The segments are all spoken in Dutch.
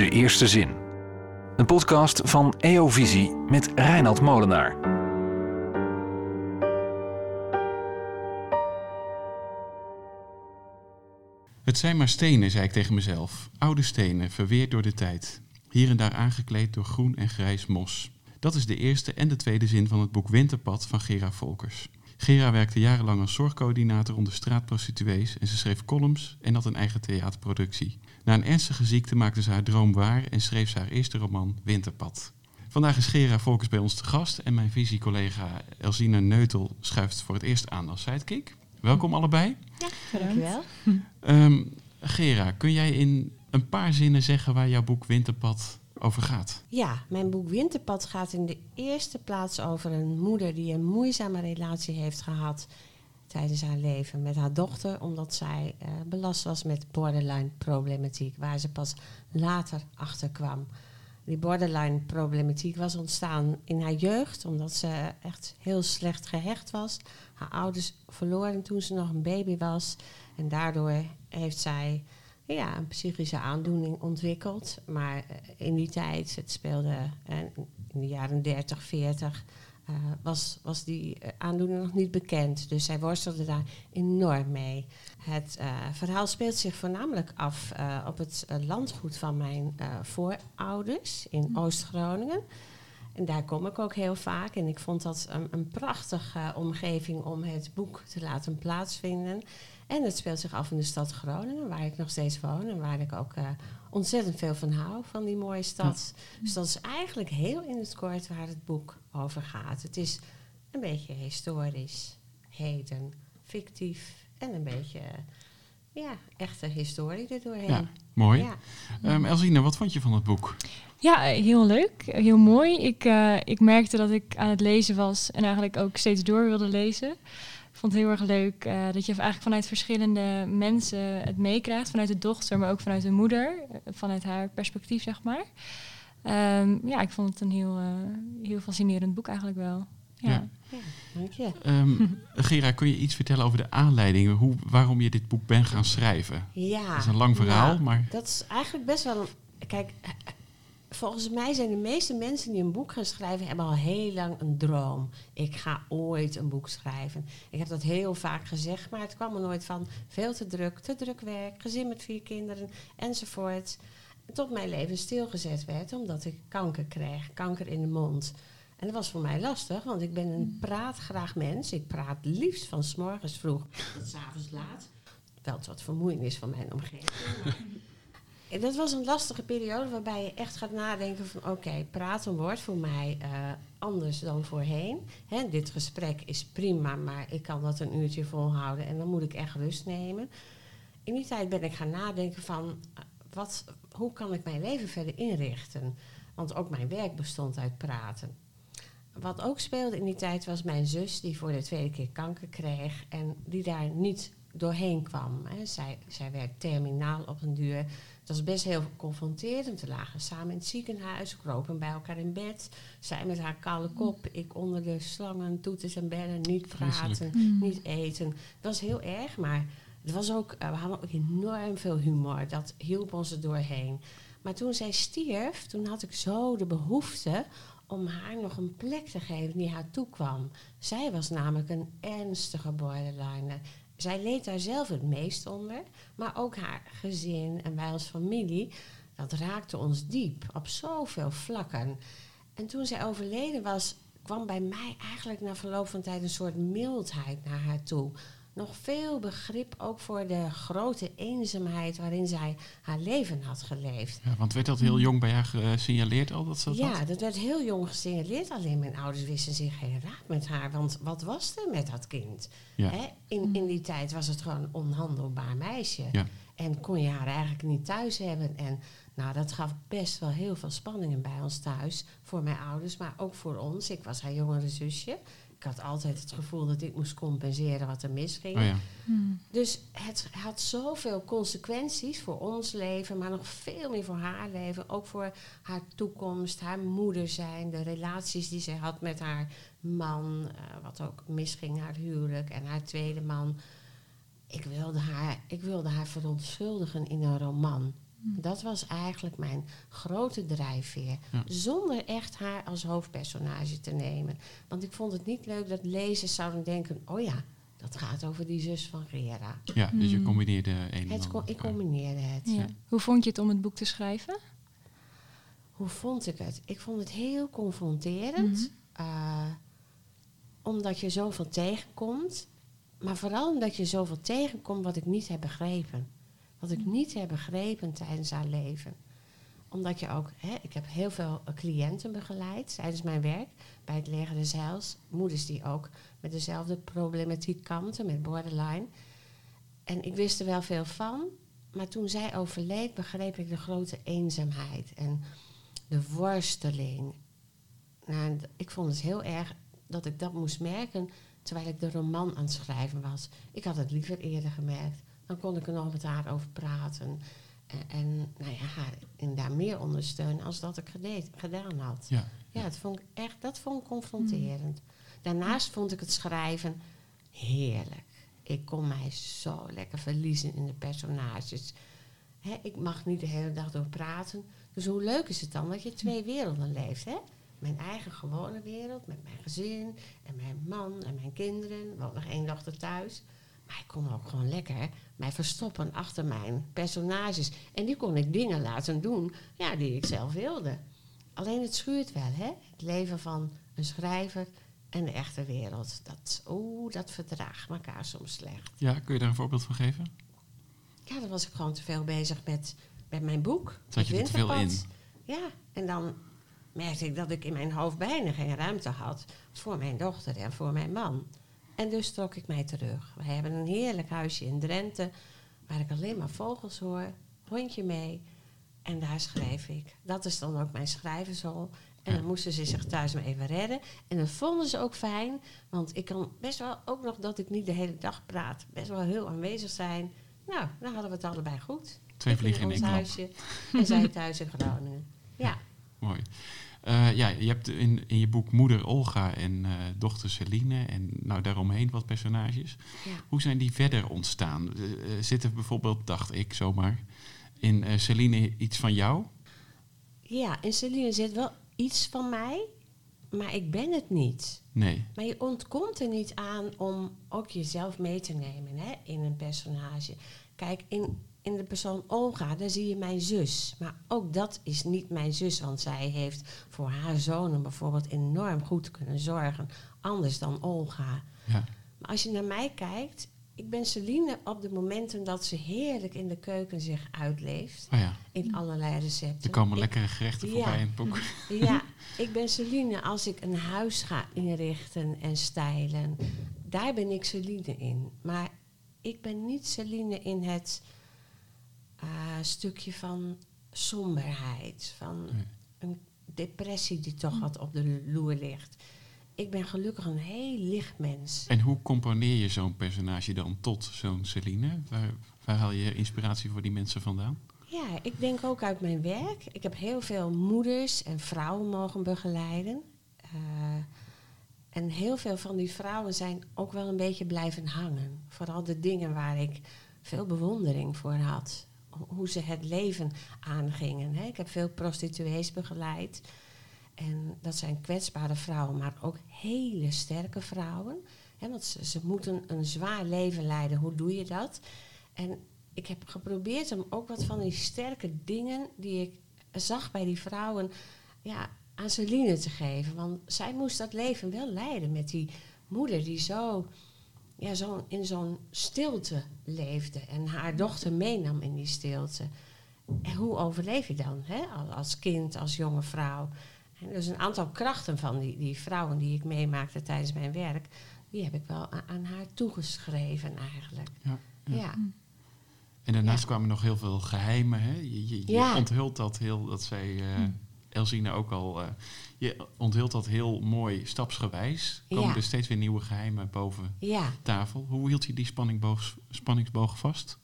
De Eerste Zin. Een podcast van EO Visie met Reinhard Molenaar. Het zijn maar stenen, zei ik tegen mezelf. Oude stenen, verweerd door de tijd. Hier en daar aangekleed door groen en grijs mos. Dat is de eerste en de tweede zin van het boek Winterpad van Gera Volkers. Gera werkte jarenlang als zorgcoördinator onder straatprostituees en ze schreef columns en had een eigen theaterproductie. Na een ernstige ziekte maakte ze haar droom waar en schreef ze haar eerste roman Winterpad. Vandaag is Gera Volkers bij ons te gast en mijn visiecollega Elsina Neutel schuift voor het eerst aan als sidekick. Welkom allebei. Ja, dankjewel. Um, Gera, kun jij in een paar zinnen zeggen waar jouw boek Winterpad over gaat? Ja, mijn boek Winterpad gaat in de eerste plaats over een moeder die een moeizame relatie heeft gehad tijdens haar leven met haar dochter, omdat zij uh, belast was met borderline problematiek, waar ze pas later achter kwam. Die borderline problematiek was ontstaan in haar jeugd, omdat ze echt heel slecht gehecht was. Haar ouders verloren toen ze nog een baby was. En daardoor heeft zij ja, een psychische aandoening ontwikkeld. Maar eh, in die tijd, het speelde uh, in de jaren 30, 40, uh, was, was die aandoening nog niet bekend. Dus zij worstelde daar enorm mee. Het uh, verhaal speelt zich voornamelijk af op het landgoed van mijn voorouders in Oost-Groningen. En daar kom ik ook heel vaak. En ik vond dat een, een prachtige omgeving om het boek te laten plaatsvinden. En het speelt zich af in de stad Groningen, waar ik nog steeds woon en waar ik ook uh, ontzettend veel van hou, van die mooie stad. Ja. Dus dat is eigenlijk heel in het kort waar het boek over gaat. Het is een beetje historisch, heden, fictief en een beetje ja, echte historie erdoorheen. Ja, mooi. Ja. Um, Elsine, wat vond je van het boek? Ja, heel leuk. Heel mooi. Ik, uh, ik merkte dat ik aan het lezen was en eigenlijk ook steeds door wilde lezen. Ik vond het heel erg leuk uh, dat je eigenlijk vanuit verschillende mensen het meekrijgt. Vanuit de dochter, maar ook vanuit de moeder. Vanuit haar perspectief, zeg maar. Um, ja, ik vond het een heel, uh, heel fascinerend boek eigenlijk wel. Ja. ja. ja dank je. Um, Gera, kun je iets vertellen over de aanleiding? Hoe, waarom je dit boek bent gaan schrijven? Ja. Dat is een lang verhaal, nou, maar... Dat is eigenlijk best wel... Een, kijk, volgens mij zijn de meeste mensen die een boek gaan schrijven, hebben al heel lang een droom. Ik ga ooit een boek schrijven. Ik heb dat heel vaak gezegd, maar het kwam er nooit van. Veel te druk, te druk werk, gezin met vier kinderen enzovoort. Tot mijn leven stilgezet werd, omdat ik kanker kreeg, kanker in de mond. En dat was voor mij lastig, want ik ben een praatgraag mens. Ik praat liefst van s morgens vroeg tot s avonds laat. Wel tot vermoeienis van mijn omgeving. Dat was een lastige periode waarbij je echt gaat nadenken van oké, praten wordt voor mij uh, anders dan voorheen. Hè, dit gesprek is prima, maar ik kan dat een uurtje volhouden en dan moet ik echt rust nemen. In die tijd ben ik gaan nadenken van uh, wat, hoe kan ik mijn leven verder inrichten? Want ook mijn werk bestond uit praten. Wat ook speelde in die tijd was mijn zus die voor de tweede keer kanker kreeg en die daar niet doorheen kwam. Hè. Zij, zij werd terminaal op een duur. Het was best heel confronterend. We lagen samen in het ziekenhuis, kropen bij elkaar in bed. Zij met haar kale kop, ik onder de slangen, toeters en bellen, niet praten, mm. niet eten. Het was heel erg, maar het was ook, uh, we hadden ook enorm veel humor. Dat hielp ons er doorheen. Maar toen zij stierf, toen had ik zo de behoefte om haar nog een plek te geven die haar toekwam. Zij was namelijk een ernstige borderliner. Zij leed daar zelf het meest onder, maar ook haar gezin en wij als familie. Dat raakte ons diep op zoveel vlakken. En toen zij overleden was, kwam bij mij eigenlijk na verloop van tijd een soort mildheid naar haar toe. Nog veel begrip ook voor de grote eenzaamheid waarin zij haar leven had geleefd. Ja, want werd dat heel jong bij haar gesignaleerd al? Dat ze dat ja, had? dat werd heel jong gesignaleerd. Alleen mijn ouders wisten zich geen raad met haar. Want wat was er met dat kind? Ja. Hè? In, in die tijd was het gewoon een onhandelbaar meisje. Ja. En kon je haar eigenlijk niet thuis hebben. En nou, dat gaf best wel heel veel spanningen bij ons thuis. Voor mijn ouders, maar ook voor ons. Ik was haar jongere zusje. Ik had altijd het gevoel dat ik moest compenseren wat er misging. Oh ja. Hmm. Dus het had zoveel consequenties voor ons leven, maar nog veel meer voor haar leven. Ook voor haar toekomst, haar moeder zijn, de relaties die zij had met haar man, uh, wat ook misging, haar huwelijk en haar tweede man. Ik wilde haar, ik wilde haar verontschuldigen in een roman. Dat was eigenlijk mijn grote drijfveer. Ja. Zonder echt haar als hoofdpersonage te nemen. Want ik vond het niet leuk dat lezers zouden denken... oh ja, dat gaat over die zus van Gera. Ja, dus je Hmm. combineerde een Het, co- ik combineerde het. Ja. Hoe vond je het om het boek te schrijven? Hoe vond ik het? Ik vond het heel confronterend. Mhm. eh, omdat je zoveel tegenkomt. Maar vooral omdat je zoveel tegenkomt wat ik niet heb begrepen. Wat ik niet heb begrepen tijdens haar leven. Omdat je ook, hè, ik heb heel veel cliënten begeleid tijdens mijn werk bij het Leger des Heils. Moeders die ook met dezelfde problematiek kampten, met borderline. En ik wist er wel veel van. Maar toen zij overleed, begreep ik de grote eenzaamheid en de worsteling. Nou, ik vond het heel erg dat ik dat moest merken terwijl ik de roman aan het schrijven was. Ik had het liever eerder gemerkt. Dan kon ik er nog met haar over praten. En, en nou ja, haar in daar meer ondersteunen als dat ik gedeed, gedaan had. Ja, Ja, het vond ik echt, dat vond ik confronterend. Daarnaast vond ik het schrijven heerlijk. Ik kon mij zo lekker verliezen in de personages. Ik mag niet de hele dag door praten. Dus hoe leuk is het dan dat je twee werelden leeft, hè? Mijn eigen gewone wereld met mijn gezin en mijn man en mijn kinderen. We hadden nog één dochter thuis. Maar ik kon ook gewoon lekker mij verstoppen achter mijn personages. En die kon ik dingen laten doen ja, die ik zelf wilde. Alleen het schuurt wel, hè? Het leven van een schrijver en de echte wereld. Dat, oeh, dat verdraagt elkaar soms slecht. ja, kun je daar een voorbeeld van geven? Ja, dan was ik gewoon te veel bezig met, met mijn boek. Zat je er te veel Winterpad. Ja, en dan merkte ik dat ik in mijn hoofd bijna geen ruimte had voor mijn dochter en voor mijn man. En dus trok ik mij terug. We hebben een heerlijk huisje in Drenthe, waar ik alleen maar vogels hoor, hondje mee. En daar schreef ik. Dat is dan ook mijn schrijvershol. En dan moesten ze zich thuis maar even redden. En dat vonden ze ook fijn. Want ik kan best wel ook nog dat ik niet de hele dag praat. Best wel heel aanwezig zijn. Nou, dan hadden we het allebei goed. Twee vliegen in één klap. en zij thuis in Groningen. Ja, Mooi. Eh, ja, je hebt in, in je boek moeder Olga en eh, dochter Celine en nou, daaromheen wat personages. ja. Hoe zijn die verder ontstaan? Eh, zit er bijvoorbeeld, dacht ik zomaar, in Celine iets van jou? ja, in Celine zit wel iets van mij, maar ik ben het niet. Nee. Maar je ontkomt er niet aan om ook jezelf mee te nemen hè, in een personage. Kijk, in, in de persoon Olga, daar zie je mijn zus. Maar ook dat is niet mijn zus, want zij heeft voor haar zonen bijvoorbeeld enorm goed kunnen zorgen. Anders dan Olga. Ja. Maar als je naar mij kijkt, ik ben Celine op de momenten dat ze heerlijk in de keuken zich uitleeft. Oh ja, In allerlei recepten. er komen Ik- lekkere gerechten Ja. voorbij in het boek. ja, ik ben Celine als ik een huis ga inrichten en stijlen. Daar ben ik Celine in. Maar ik ben niet Celine in het eh, stukje van somberheid. Van een depressie die toch wat op de loer ligt. Ik ben gelukkig een heel licht mens. En hoe componeer je zo'n personage dan tot zo'n Celine? Waar, waar haal je inspiratie voor die mensen vandaan? Ja, ik denk ook uit mijn werk. Ik heb heel veel moeders en vrouwen mogen begeleiden. Eh, en heel veel van die vrouwen zijn ook wel een beetje blijven hangen. Vooral de dingen waar ik veel bewondering voor had. Ho- Hoe ze het leven aangingen. Hè. Ik heb veel prostituees begeleid. En dat zijn kwetsbare vrouwen, maar ook hele sterke vrouwen. Hè, want ze, ze moeten een zwaar leven leiden. Hoe doe je dat? En ik heb geprobeerd om ook wat van die sterke dingen die ik zag bij die vrouwen ja, aan Celine te geven. Want zij moest dat leven wel leiden met die moeder die zo, ja, zo in zo'n stilte leefde en haar dochter meenam in die stilte. En hoe overleef je dan hè? al- als kind, als jonge vrouw? En dus een aantal krachten van die, die vrouwen die ik meemaakte tijdens mijn werk, die heb ik wel aan haar toegeschreven eigenlijk. Ja, ja. ja. En daarnaast Ja. kwamen nog heel veel geheimen. Hè? Je, je, je Ja. onthult dat heel, dat zei eh Elsine ook al. eh, je onthult dat heel mooi stapsgewijs. Komen Ja. er steeds weer nieuwe geheimen boven ja. tafel. Hoe hield je die spanningboog, spanningsboog vast?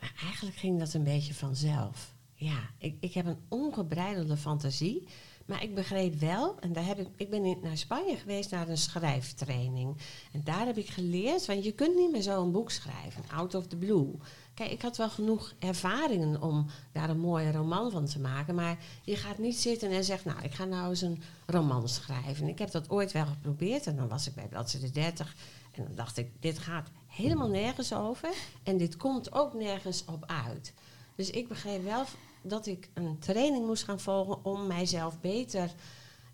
Maar eigenlijk ging dat een beetje vanzelf. Ja, ik, ik heb een ongebreidelde fantasie. Maar ik begreep wel, en daar heb ik, ik ben naar Spanje geweest naar een schrijftraining. En daar heb ik geleerd, want je kunt niet meer zo een boek schrijven, out of the blue. Kijk, ik had wel genoeg ervaringen om daar een mooie roman van te maken. Maar je gaat niet zitten en zegt, nou, ik ga nou eens een roman schrijven. Ik heb dat ooit wel geprobeerd en dan was ik bij bladzijde 30. En dan dacht ik, dit gaat helemaal nergens over. En dit komt ook nergens op uit. Dus ik begreep wel dat ik een training moest gaan volgen om mijzelf beter,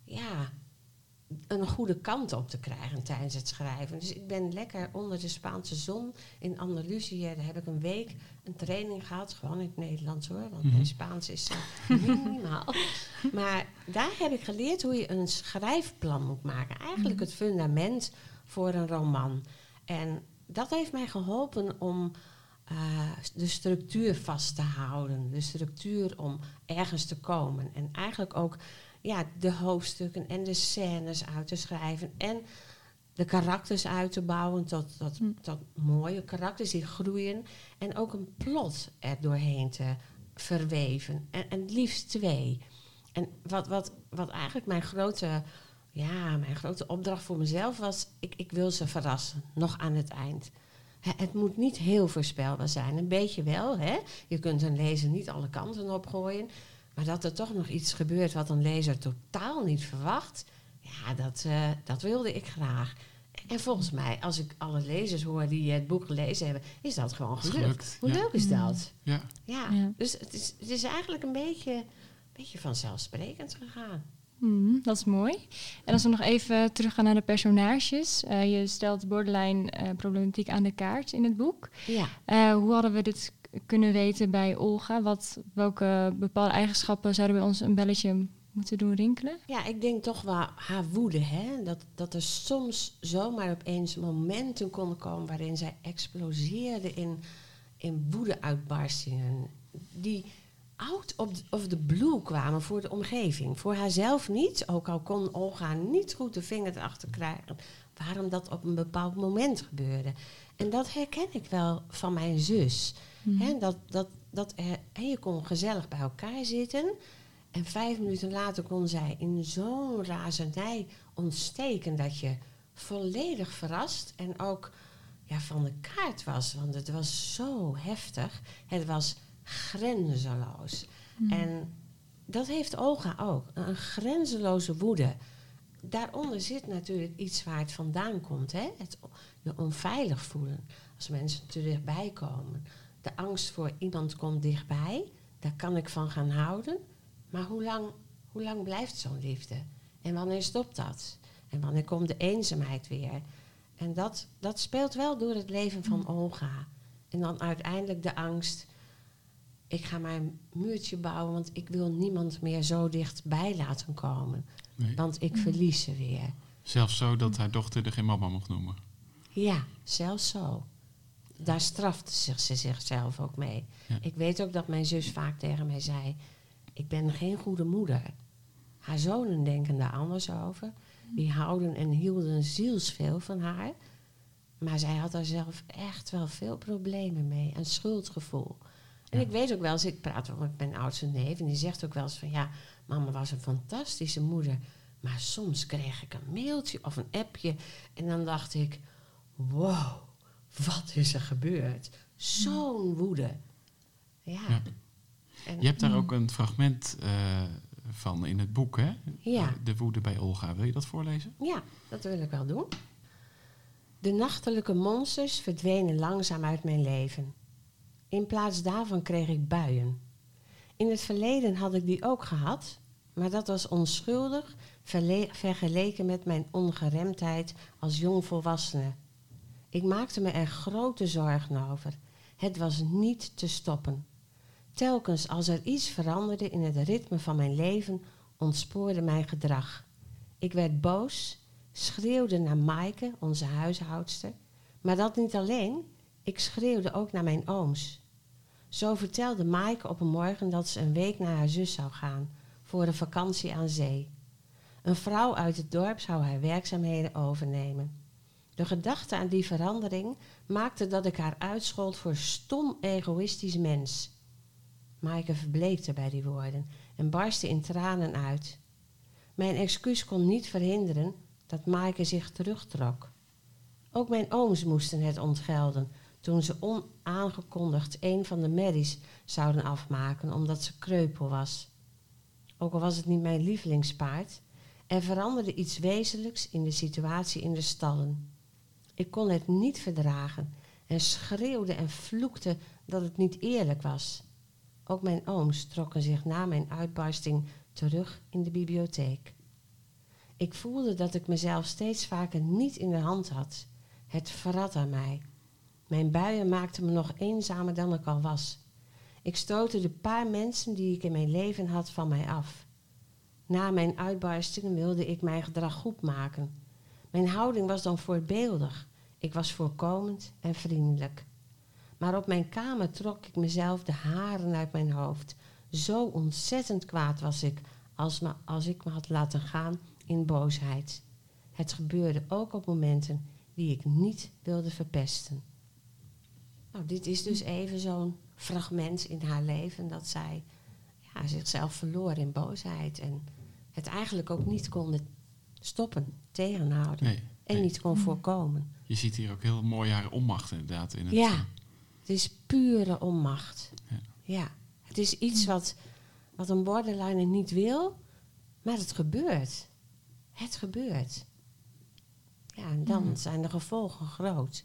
ja, een goede kant op te krijgen tijdens het schrijven. Dus ik ben lekker onder de Spaanse zon in Andalusië. Daar heb ik een week een training gehad. Gewoon in het Nederlands hoor, want Mhm. mijn Spaans is uh, minimaal. maar daar heb ik geleerd hoe je een schrijfplan moet maken. Eigenlijk het fundament voor een roman. En dat heeft mij geholpen om uh, de structuur vast te houden. De structuur om ergens te komen. En eigenlijk ook ja, de hoofdstukken en de scènes uit te schrijven. En de karakters uit te bouwen tot, tot, Hm. tot mooie karakters die groeien. En ook een plot er doorheen te verweven. En, en liefst twee. En wat, wat, wat eigenlijk mijn grote, ja, mijn grote opdracht voor mezelf was... Ik, ik wil ze verrassen, nog aan het eind. Het moet niet heel voorspelbaar zijn. Een beetje wel, hè. Je kunt een lezer niet alle kanten opgooien. Maar dat er toch nog iets gebeurt wat een lezer totaal niet verwacht... Ja, dat, eh, dat wilde ik graag. En volgens mij, als ik alle lezers hoor die het boek gelezen hebben... is dat gewoon gelukt. gelukt, Hoe ja. leuk is dat? Ja, Ja, Ja. dus het is, het is eigenlijk een beetje, beetje vanzelfsprekend gegaan. Hmm, dat is mooi. En als we nog even teruggaan naar de personages. Eh, je stelt borderline eh, problematiek aan de kaart in het boek. Ja. Eh, hoe hadden we dit kunnen weten bij Olga? Wat, welke bepaalde eigenschappen zouden bij ons een belletje moeten doen rinkelen? Ja, ik denk toch wel haar woede. Hè? Dat, dat er soms zomaar opeens momenten konden komen waarin zij exploseerde in, in woede-uitbarstingen. Die out of the, the blue kwamen voor de omgeving. Voor haarzelf niet, ook al kon Olga niet goed de vinger erachter krijgen waarom dat op een bepaald moment gebeurde. En dat herken ik wel van mijn zus. Mhm. Dat, dat, dat er, hè, je kon gezellig bij elkaar zitten. En vijf minuten later kon zij in zo'n razernij ontsteken dat je volledig verrast en ook ja, van de kaart was. Want het was zo heftig. Het was grenzeloos. Mhm. En dat heeft Olga ook. Een grenzeloze woede. Daaronder zit natuurlijk iets waar het vandaan komt. Hè? Het je onveilig voelen. Als mensen te dichtbij komen. De angst voor iemand komt dichtbij. Daar kan ik van gaan houden. Maar hoe lang, hoe lang blijft zo'n liefde? En wanneer stopt dat? En wanneer komt de eenzaamheid weer? En dat, dat speelt wel door het leven van Olga. En dan uiteindelijk de angst. Ik ga mijn muurtje bouwen, want ik wil niemand meer zo dichtbij laten komen. nee. Want ik verlies ze weer. Zelfs zo dat haar dochter er geen mama mocht noemen. Ja, zelfs zo. Daar strafte zich, ze zichzelf ook mee. Ja. Ik weet ook dat mijn zus vaak tegen mij zei: Ik ben geen goede moeder. Haar zonen denken daar anders over. Die houden en hielden zielsveel van haar. Maar zij had er zelf echt wel veel problemen mee. Een schuldgevoel. En Ja. ik weet ook wel eens, ik praat ook met mijn oudste neef... en die zegt ook wel eens van... ja, mama was een fantastische moeder... maar soms kreeg ik een mailtje of een appje... en dan dacht ik... wow, wat is er gebeurd? Zo'n woede. Ja. Ja. En- Je hebt daar ook een fragment eh, van in het boek, hè? Ja. De woede bij Olga. Wil je dat voorlezen? Ja, dat wil ik wel doen. De nachtelijke monsters verdwenen langzaam uit mijn leven. In plaats daarvan kreeg ik buien. In het verleden had ik die ook gehad, maar dat was onschuldig vergeleken met mijn ongeremdheid als jongvolwassene. Ik maakte me er grote zorgen over. Het was niet te stoppen. Telkens als er iets veranderde in het ritme van mijn leven, ontspoorde mijn gedrag. Ik werd boos, schreeuwde naar Maaike, onze huishoudster. Maar dat niet alleen, ik schreeuwde ook naar mijn ooms. Zo vertelde Maaike op een morgen dat ze een week naar haar zus zou gaan voor een vakantie aan zee. Een vrouw uit het dorp zou haar werkzaamheden overnemen. De gedachte aan die verandering maakte dat ik haar uitschold voor stom egoïstisch mens. Maaike verbleekte bij die woorden en barstte in tranen uit. Mijn excuus kon niet verhinderen dat Maaike zich terugtrok. Ook mijn ooms moesten het ontgelden toen ze onaangekondigd een van de merries zouden afmaken omdat ze kreupel was. Ook al was het niet mijn lievelingspaard, er veranderde iets wezenlijks in de situatie in de stallen. Ik kon het niet verdragen en schreeuwde en vloekte dat het niet eerlijk was. Ook mijn ooms trokken zich na mijn uitbarsting terug in de bibliotheek. Ik voelde dat ik mezelf steeds vaker niet in de hand had. Het verrat aan mij. Mijn buien maakten me nog eenzamer dan ik al was. Ik stootte de paar mensen die ik in mijn leven had van mij af. Na mijn uitbarstingen wilde ik mijn gedrag goed maken. Mijn houding was dan voorbeeldig. Ik was voorkomend en vriendelijk. Maar op mijn kamer trok ik mezelf de haren uit mijn hoofd. Zo ontzettend kwaad was ik als, me, als ik me had laten gaan in boosheid. Het gebeurde ook op momenten die ik niet wilde verpesten. Nou, dit is dus even zo'n fragment in haar leven dat zij ja, zichzelf verloor in boosheid en het eigenlijk ook niet kon stoppen, tegenhouden Nee, en nee. niet kon voorkomen. Je ziet hier ook heel mooi haar onmacht inderdaad. In het, Ja, het is pure onmacht. Ja. Ja, het is iets wat, wat een borderliner niet wil, maar het gebeurt. Het gebeurt. Ja, en dan Mm. zijn de gevolgen groot.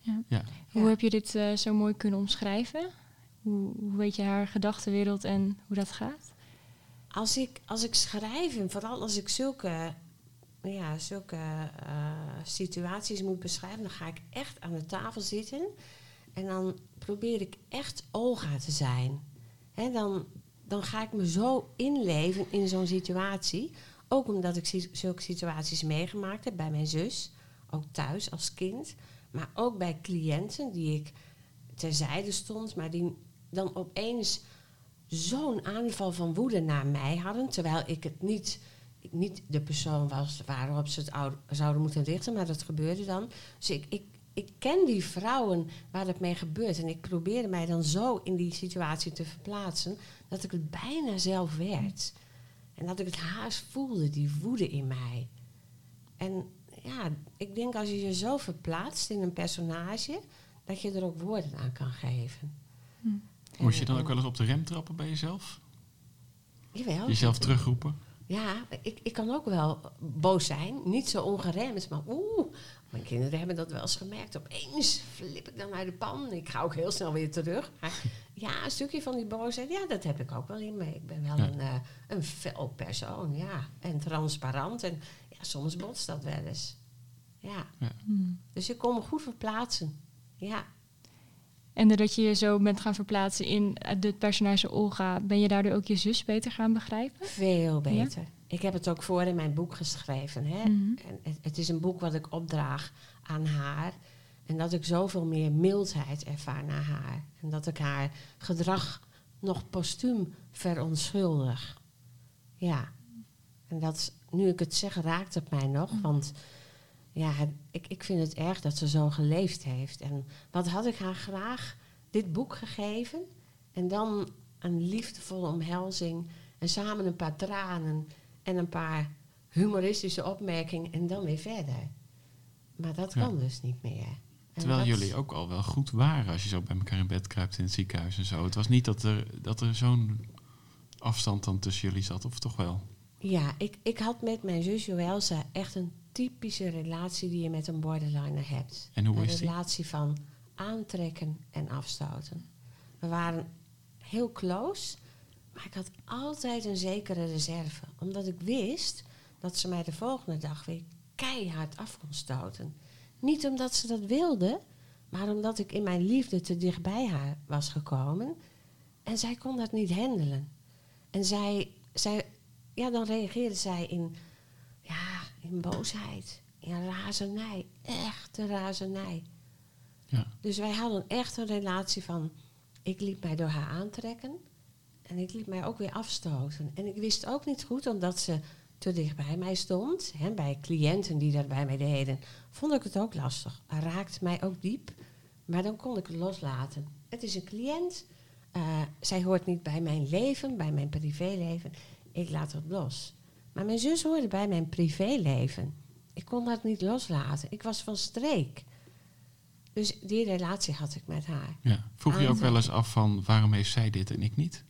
Ja. Hoe Ja. heb je dit eh, zo mooi kunnen omschrijven? Hoe, hoe weet je haar gedachtenwereld en hoe dat gaat? Als ik, als ik schrijf, en vooral als ik zulke, ja, zulke eh, situaties moet beschrijven, dan ga ik echt aan de tafel zitten en dan probeer ik echt Olga te zijn. Hè, dan, dan ga ik me zo inleven in zo'n situatie. Ook omdat ik zulke situaties meegemaakt heb bij mijn zus, ook thuis als kind, maar ook bij cliënten die ik terzijde stond, maar die dan opeens zo'n aanval van woede naar mij hadden, terwijl ik het niet, niet de persoon was waarop ze het ou- zouden moeten richten, maar dat gebeurde dan. Dus ik, ik, ik ken die vrouwen waar het mee gebeurt en ik probeerde mij dan zo in die situatie te verplaatsen dat ik het bijna zelf werd. En dat ik het haast voelde, die woede in mij. En ja, ik denk als je je zo verplaatst in een personage, dat je er ook woorden aan kan geven. Hm. Moest je En- dan ook en- wel eens op de rem trappen bij jezelf? Jawel. Jezelf terugroepen? Ja, ik, ik kan ook wel boos zijn. Niet zo ongeremd, maar oeh. Mijn kinderen hebben dat wel eens gemerkt. Opeens flip ik dan uit de pan. Ik ga ook heel snel weer terug. Maar ja, een stukje van die boosheid, ja, dat heb ik ook wel in me. Ik ben wel Ja. een, eh, een fel persoon, ja. En transparant. En ja, soms botst dat wel eens. Ja. Hm. Dus ik kon me goed verplaatsen. Ja. En doordat je je zo bent gaan verplaatsen in het personage Olga, ben je daardoor ook je zus beter gaan begrijpen? Veel beter. Ik heb het ook voor in mijn boek geschreven. Hè? Mhm. En het, het is een boek wat ik opdraag aan haar. En dat ik zoveel meer mildheid ervaar naar haar. En dat ik haar gedrag nog postuum verontschuldig. Ja. En dat, nu ik het zeg, raakt het mij nog. Want ja, ik, ik vind het erg dat ze zo geleefd heeft. En wat had ik haar graag dit boek gegeven. En dan een liefdevolle omhelzing. En samen een paar tranen. En een paar humoristische opmerkingen. En dan weer verder. Maar dat Ja. kan dus niet meer. En Terwijl dat- jullie ook al wel goed waren als je zo bij elkaar in bed kruipt in het ziekenhuis en zo. Het was niet dat er, dat er zo'n afstand dan tussen jullie zat, of toch wel? Ja, ik, ik had met mijn zus Joelsa echt een typische relatie die je met een borderliner hebt. En hoe een is die? relatie van aantrekken en afstoten. We waren heel close, maar ik had altijd een zekere reserve. Omdat ik wist dat ze mij de volgende dag weer keihard af kon stoten. Niet omdat ze dat wilde, maar omdat ik in mijn liefde te dicht bij haar was gekomen. En zij kon dat niet handelen. En zij, zij ja, dan reageerde zij in, ja, in boosheid, in razernij, echte razernij. Ja. Dus wij hadden echt een relatie van, ik liet mij door haar aantrekken en ik liet mij ook weer afstoten. En ik wist ook niet goed, omdat ze te dicht bij mij stond, hè, bij cliënten die dat bij mij deden, vond ik het ook lastig. Raakte mij ook diep, maar dan kon ik het loslaten. Het is een cliënt, eh, zij hoort niet bij mijn leven, bij mijn privéleven. Ik laat het los. Maar mijn zus hoorde bij mijn privéleven. Ik kon dat niet loslaten. Ik was van streek. Dus die relatie had ik met haar. Ja. Vroeg je ook wel eens af van waarom heeft zij dit en ik niet?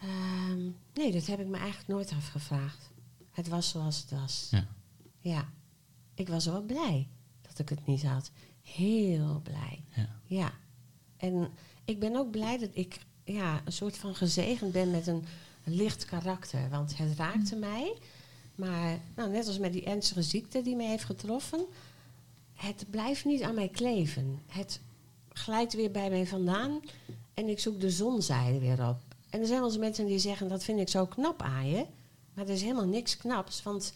Ehm, nee, dat heb ik me eigenlijk nooit afgevraagd. Het was zoals het was. Ja. Ja. Ik was wel blij dat ik het niet had. Heel blij. Ja. Ja. En ik ben ook blij dat ik ja, een soort van gezegend ben met een licht karakter. Want het raakte mij. Maar nou, net als met die ernstige ziekte die mij heeft getroffen, het blijft niet aan mij kleven. Het glijdt weer bij mij vandaan en ik zoek de zonzijde weer op. En er zijn wel eens mensen die zeggen, dat vind ik zo knap aan je. Maar er is helemaal niks knaps, want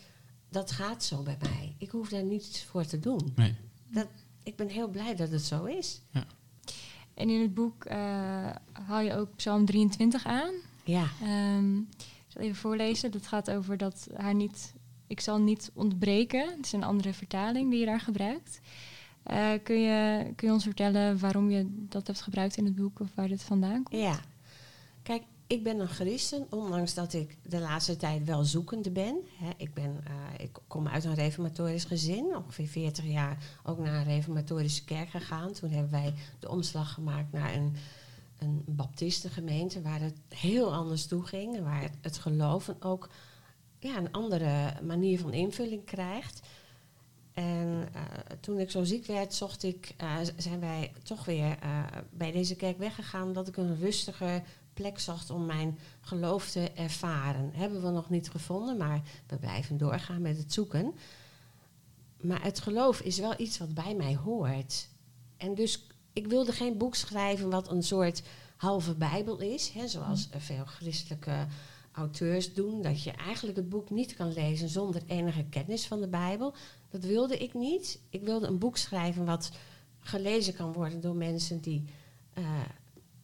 dat gaat zo bij mij. Ik hoef daar niets voor te doen. Nee. Dat, ik ben heel blij dat het zo is. En in het boek uh, haal je ook Psalm 23 aan. Ja. Um, ik zal even voorlezen. Dat gaat over dat haar niet... Ik zal niet ontbreken. Het is een andere vertaling die je daar gebruikt. Uh, kun, je, kun je ons vertellen waarom je dat hebt gebruikt in het boek of waar dit vandaan komt? Ja. Ik ben een christen, ondanks dat ik de laatste tijd wel zoekende ben. Ik, ben uh, ik kom uit een reformatorisch gezin, ongeveer 40 jaar ook naar een reformatorische kerk gegaan. Toen hebben wij de omslag gemaakt naar een, een baptistengemeente waar het heel anders toe ging. Waar het, het geloven ook ja, een andere manier van invulling krijgt. En uh, toen ik zo ziek werd, zocht ik, uh, zijn wij toch weer bij deze kerk weggegaan dat ik een rustiger plek zocht om mijn geloof te ervaren. Hebben we nog niet gevonden, maar we blijven doorgaan met het zoeken. Maar het geloof is wel iets wat bij mij hoort. En dus ik wilde geen boek schrijven wat een soort halve Bijbel is, hè, zoals veel christelijke auteurs doen, dat je eigenlijk het boek niet kan lezen zonder enige kennis van de Bijbel. Dat wilde ik niet. Ik wilde een boek schrijven wat gelezen kan worden door mensen die uh,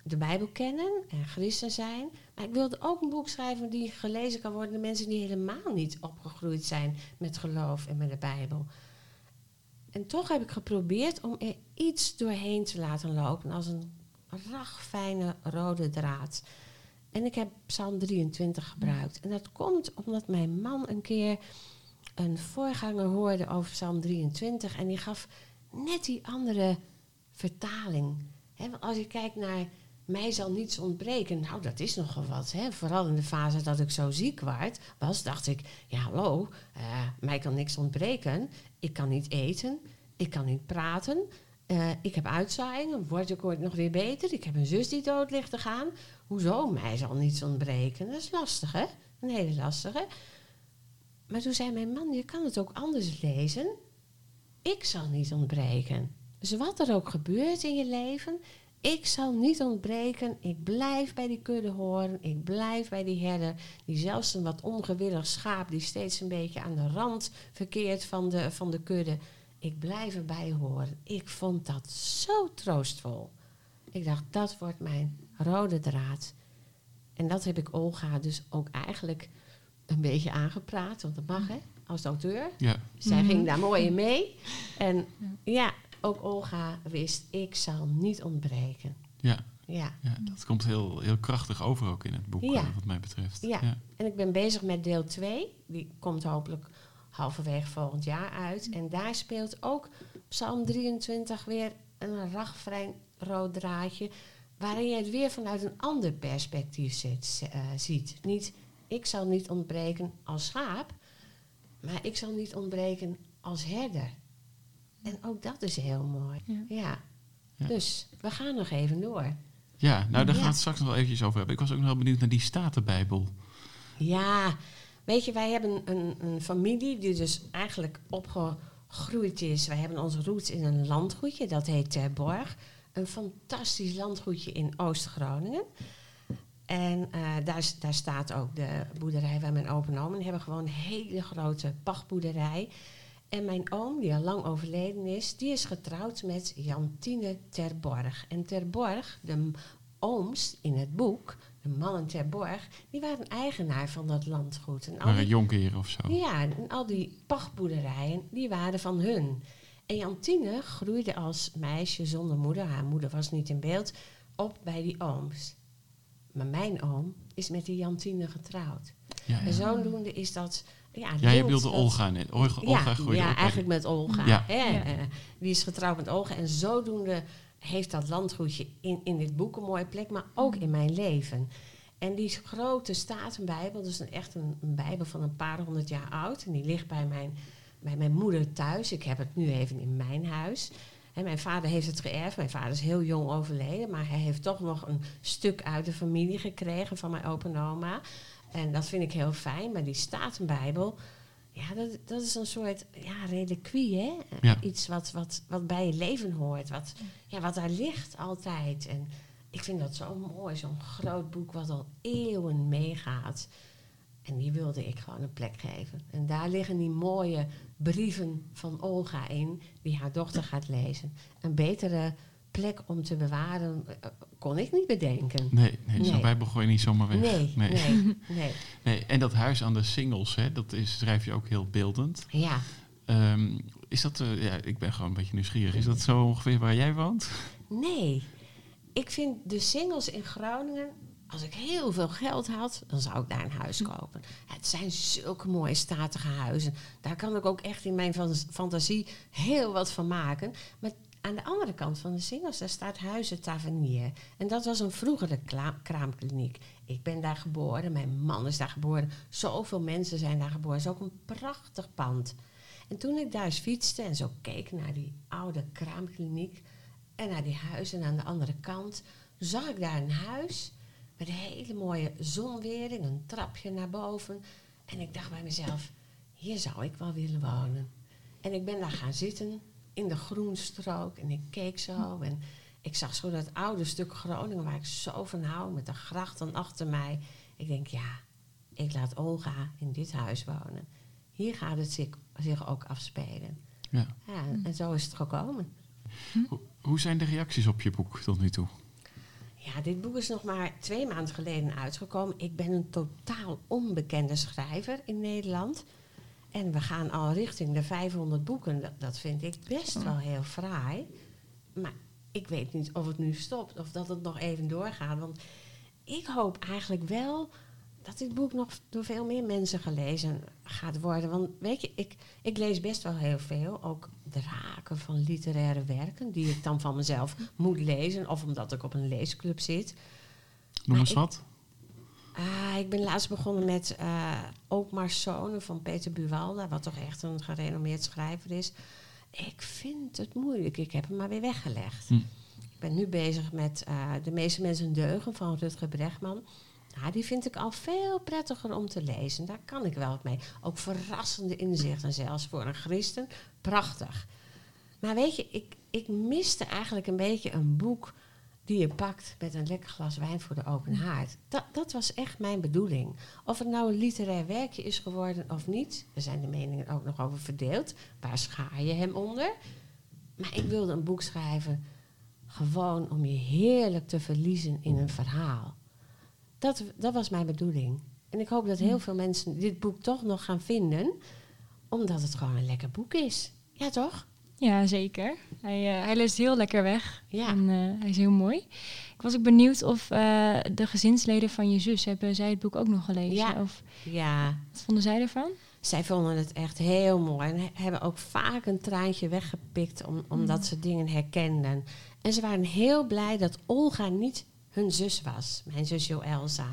de Bijbel kennen en christen zijn. Maar ik wilde ook een boek schrijven die gelezen kan worden door mensen die helemaal niet opgegroeid zijn met geloof en met de Bijbel. En toch heb ik geprobeerd om er iets doorheen te laten lopen als een ragfijne rode draad. En ik heb Psalm 23 gebruikt. En dat komt omdat mijn man een keer een voorganger hoorde over Psalm 23 en die gaf net die andere vertaling. He, als je kijkt naar mij zal niets ontbreken, nou dat is nogal wat. Hè? Vooral in de fase dat ik zo ziek werd, was, dacht ik, ja hallo, uh, mij kan niks ontbreken. Ik kan niet eten, ik kan niet praten, uh, ik heb uitzaaiingen, word ik ooit nog weer beter. Ik heb een zus die dood ligt te gaan. Hoezo, mij zal niets ontbreken? Dat is lastig hè, een hele lastige. Maar toen zei mijn man, je kan het ook anders lezen. Ik zal niet ontbreken. Dus wat er ook gebeurt in je leven, ik zal niet ontbreken. Ik blijf bij die kudde horen. Ik blijf bij die herder. Die zelfs een wat ongewillig schaap, die steeds een beetje aan de rand verkeert van de, van de kudde. Ik blijf erbij horen. Ik vond dat zo troostvol. Ik dacht, dat wordt mijn rode draad. En dat heb ik Olga dus ook eigenlijk een beetje aangepraat, want dat mag hè, als auteur. Ja. Zij ging daar mooi in mee. En ja, ook Olga wist, ik zal niet ontbreken. Ja. Ja. ja, dat komt heel, heel krachtig over ook in het boek, Ja. wat mij betreft. Ja. En ik ben bezig met deel 2. Die komt hopelijk halverwege volgend jaar uit. En daar speelt ook Psalm 23 weer een ragvrij rood draadje. Waarin je het weer vanuit een ander perspectief zit, eh, ziet. Niet, ik zal niet ontbreken als schaap, maar ik zal niet ontbreken als herder. En ook dat is heel mooi. Ja. Ja. Ja. Dus we gaan nog even door. Ja, nou daar Ja. gaan we het straks nog wel eventjes over hebben. Ik was ook nog wel benieuwd naar die Statenbijbel. Ja, weet je, wij hebben een, een familie die dus eigenlijk opgegroeid is. Wij hebben onze roots in een landgoedje, dat heet Terborg. Een fantastisch landgoedje in Oost-Groningen. En eh, daar, daar staat ook de boerderij waar mijn opa en oma hebben gewoon een hele grote pachtboerderij. En mijn oom, die al lang overleden is, die is getrouwd met Jantine Terborg. En Terborg, de ooms in het boek, de mannen Terborg, die waren eigenaar van dat landgoed. En die, jonkheer of zo. ja, en al die pachtboerderijen, die waren van hun. En Jantine groeide als meisje zonder moeder, haar moeder was niet in beeld, op bij die ooms. Maar mijn oom is met die Jantine getrouwd. Ja, En zodoende is dat... Ja, ja je bedoelde Olga net. Olga, Olga ja, groeide ja op bij- eigenlijk met Olga. Ja. Hè? Ja. Eh, die is getrouwd met Olga. En zodoende heeft dat landgoedje in, in dit boek een mooie plek, maar ook in mijn leven. En die grote Statenbijbel, dus een, echt een, een bijbel van een paar honderd jaar oud. En die ligt bij mijn, bij mijn moeder thuis. Ik heb het nu even in mijn huis. En mijn vader heeft het geërfd. Mijn vader is heel jong overleden. Maar hij heeft toch nog een stuk uit de familie gekregen van mijn opa en oma. En dat vind ik heel fijn. Maar die Statenbijbel, ja, dat, dat is een soort ja, reliquie, hè? Ja. Iets wat, wat, wat bij je leven hoort. Wat, ja, wat daar ligt altijd. En ik vind dat zo mooi, zo'n groot boek wat al eeuwen meegaat. En die wilde ik gewoon een plek geven. En daar liggen die mooie brieven van Olga in, die haar dochter gaat lezen. Een betere plek om te bewaren eh, kon ik niet bedenken. Nee, nee, zo'n Nee. bijbel gooi je niet zomaar weg. Nee, nee. nee, nee. Nee, En dat huis aan de singles, hè, dat is, schrijf je ook heel beeldend. Ja, Ehm, is dat, eh, ja, ik ben gewoon een beetje nieuwsgierig. Is dat zo ongeveer waar jij woont? nee. Ik vind de singles in Groningen, als ik heel veel geld had, dan zou ik daar een huis kopen. Het zijn zulke mooie statige huizen. Daar kan ik ook echt in mijn fant- fantasie heel wat van maken. Maar aan de andere kant van de singles, daar staat Huizen Tavernier. En dat was een vroegere kraamkliniek. Ik ben daar geboren, mijn man is daar geboren. Zoveel mensen zijn daar geboren. Het is ook een prachtig pand. En toen ik daar eens fietste en zo keek naar die oude kraamkliniek en naar die huizen aan de andere kant, zag ik daar een huis met een hele mooie zonwering, een trapje naar boven. En ik dacht bij mezelf, hier zou ik wel willen wonen. En ik ben daar gaan zitten in de groenstrook en ik keek zo en ik zag zo dat oude stuk Groningen waar ik zo van hou, met de grachten achter mij. Ik denk, ja, ik laat Olga in dit huis wonen. Hier gaat het zich, zich ook afspelen. Ja. Ja, en zo is het gekomen. Hoe, hoe zijn de reacties op je boek tot nu toe? Ja, dit boek is nog maar twee maanden geleden uitgekomen. Ik ben een totaal onbekende schrijver in Nederland. En we gaan al richting de 500 boeken. Dat, dat vind ik best wel heel fraai. Maar ik weet niet of het nu stopt of dat het nog even doorgaat. Want ik hoop eigenlijk wel dat dit boek nog door veel meer mensen gelezen gaat worden. Want weet je, ik, ik lees best wel heel veel. Ook draken van literaire werken die ik dan van mezelf moet lezen. Of omdat ik op een leesclub zit. Noem Maar eens ik- wat. Ah, ik ben laatst begonnen met eh Ook maar Zonen van Peter Buwalda, wat toch echt een gerenommeerd schrijver is. Ik vind het moeilijk. Ik heb hem maar weer weggelegd. Hm. Ik ben nu bezig met eh, De meeste mensen deugen van Rutger Bregman. Nou, die vind ik al veel prettiger om te lezen. Daar kan ik wel mee. Ook verrassende inzichten, zelfs voor een christen. Prachtig. Maar weet je, ik, ik miste eigenlijk een beetje een boek die je pakt met een lekker glas wijn voor de open haard. Dat, dat was echt mijn bedoeling. Of het nou een literair werkje is geworden of niet, er zijn de meningen ook nog over verdeeld. Waar schaar je hem onder? Maar ik wilde een boek schrijven gewoon om je heerlijk te verliezen in een verhaal. Dat, dat was mijn bedoeling. En ik hoop dat heel veel mensen dit boek toch nog gaan vinden, omdat het gewoon een lekker boek is. Ja, toch? Ja, zeker. Hij, eh, hij leest heel lekker weg. Ja. En eh, hij is heel mooi. Ik was ook benieuwd of eh, de gezinsleden van je zus, hebben zij het boek ook nog gelezen? Ja. Of Ja, wat vonden zij ervan? Zij vonden het echt heel mooi. En he- hebben ook vaak een traantje weggepikt om, omdat ze dingen herkenden. En ze waren heel blij dat Olga niet hun zus was. Mijn zus Jo Elsa.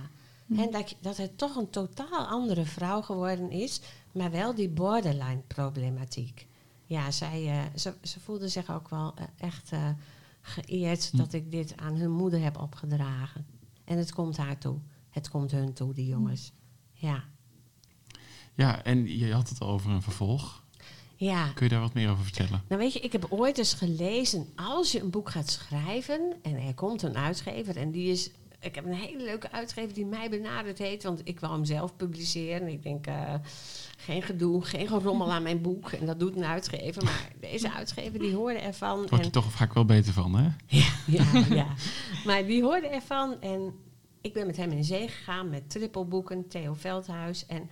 En dat, dat het toch een totaal andere vrouw geworden is. Maar wel die borderline problematiek. Ja, zij, eh, ze, ze voelde zich ook wel eh, echt eh, geëerd dat ik dit aan hun moeder heb opgedragen. En het komt haar toe. Het komt hun toe, die jongens. Ja. Ja, en je had het al over een vervolg. Ja. Kun je daar wat meer over vertellen? Nou weet je, ik heb ooit eens gelezen, als je een boek gaat schrijven en er komt een uitgever en die is, ik heb een hele leuke uitgever die mij benaderd heeft, want ik wou hem zelf publiceren. Ik denk, eh, geen gedoe, geen gerommel aan mijn boek en dat doet een uitgever, maar deze uitgever die hoorde ervan. Daar word je en- toch vaak wel beter van, hè? ja, ja, ja. Maar die hoorde ervan en ik ben met hem in zee gegaan met trippelboeken, Theo Veldhuis. En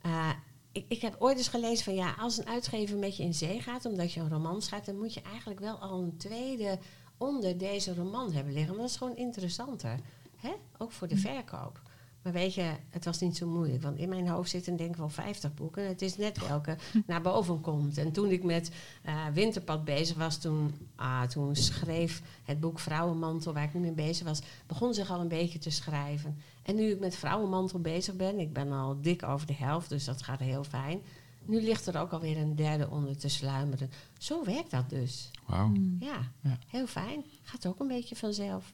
eh, ik, ik heb ooit eens gelezen van ja, als een uitgever met je in zee gaat omdat je een roman schrijft, dan moet je eigenlijk wel al een tweede onder deze roman hebben liggen. Want dat is gewoon interessanter. Hè? Ook voor de verkoop. Maar weet je, het was niet zo moeilijk. Want in mijn hoofd zitten denk ik wel 50 boeken. Het is net welke naar boven komt. En toen ik met eh, Winterpad bezig was, toen, ah, toen schreef het boek Vrouwenmantel, waar ik nu mee bezig was, begon zich al een beetje te schrijven. En nu ik met Vrouwenmantel bezig ben, ik ben al dik over de helft, dus dat gaat heel fijn. Nu ligt er ook alweer een derde onder te sluimeren. Zo werkt dat dus. Wauw. Ja, Ja. heel fijn. Gaat ook een beetje vanzelf.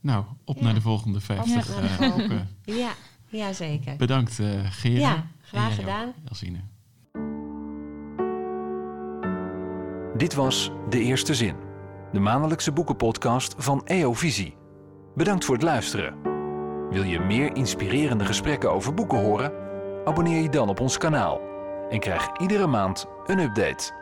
Nou, op Ja. naar de volgende 50 Op naar de eh, volgende. Ja, ja zeker. Bedankt, eh Gera. Ja, graag gedaan. Elsine. Dit was De Eerste Zin, de maandelijkse boekenpodcast van EO Visie. Bedankt voor het luisteren. Wil je meer inspirerende gesprekken over boeken horen? Abonneer je dan op ons kanaal en krijg iedere maand een update.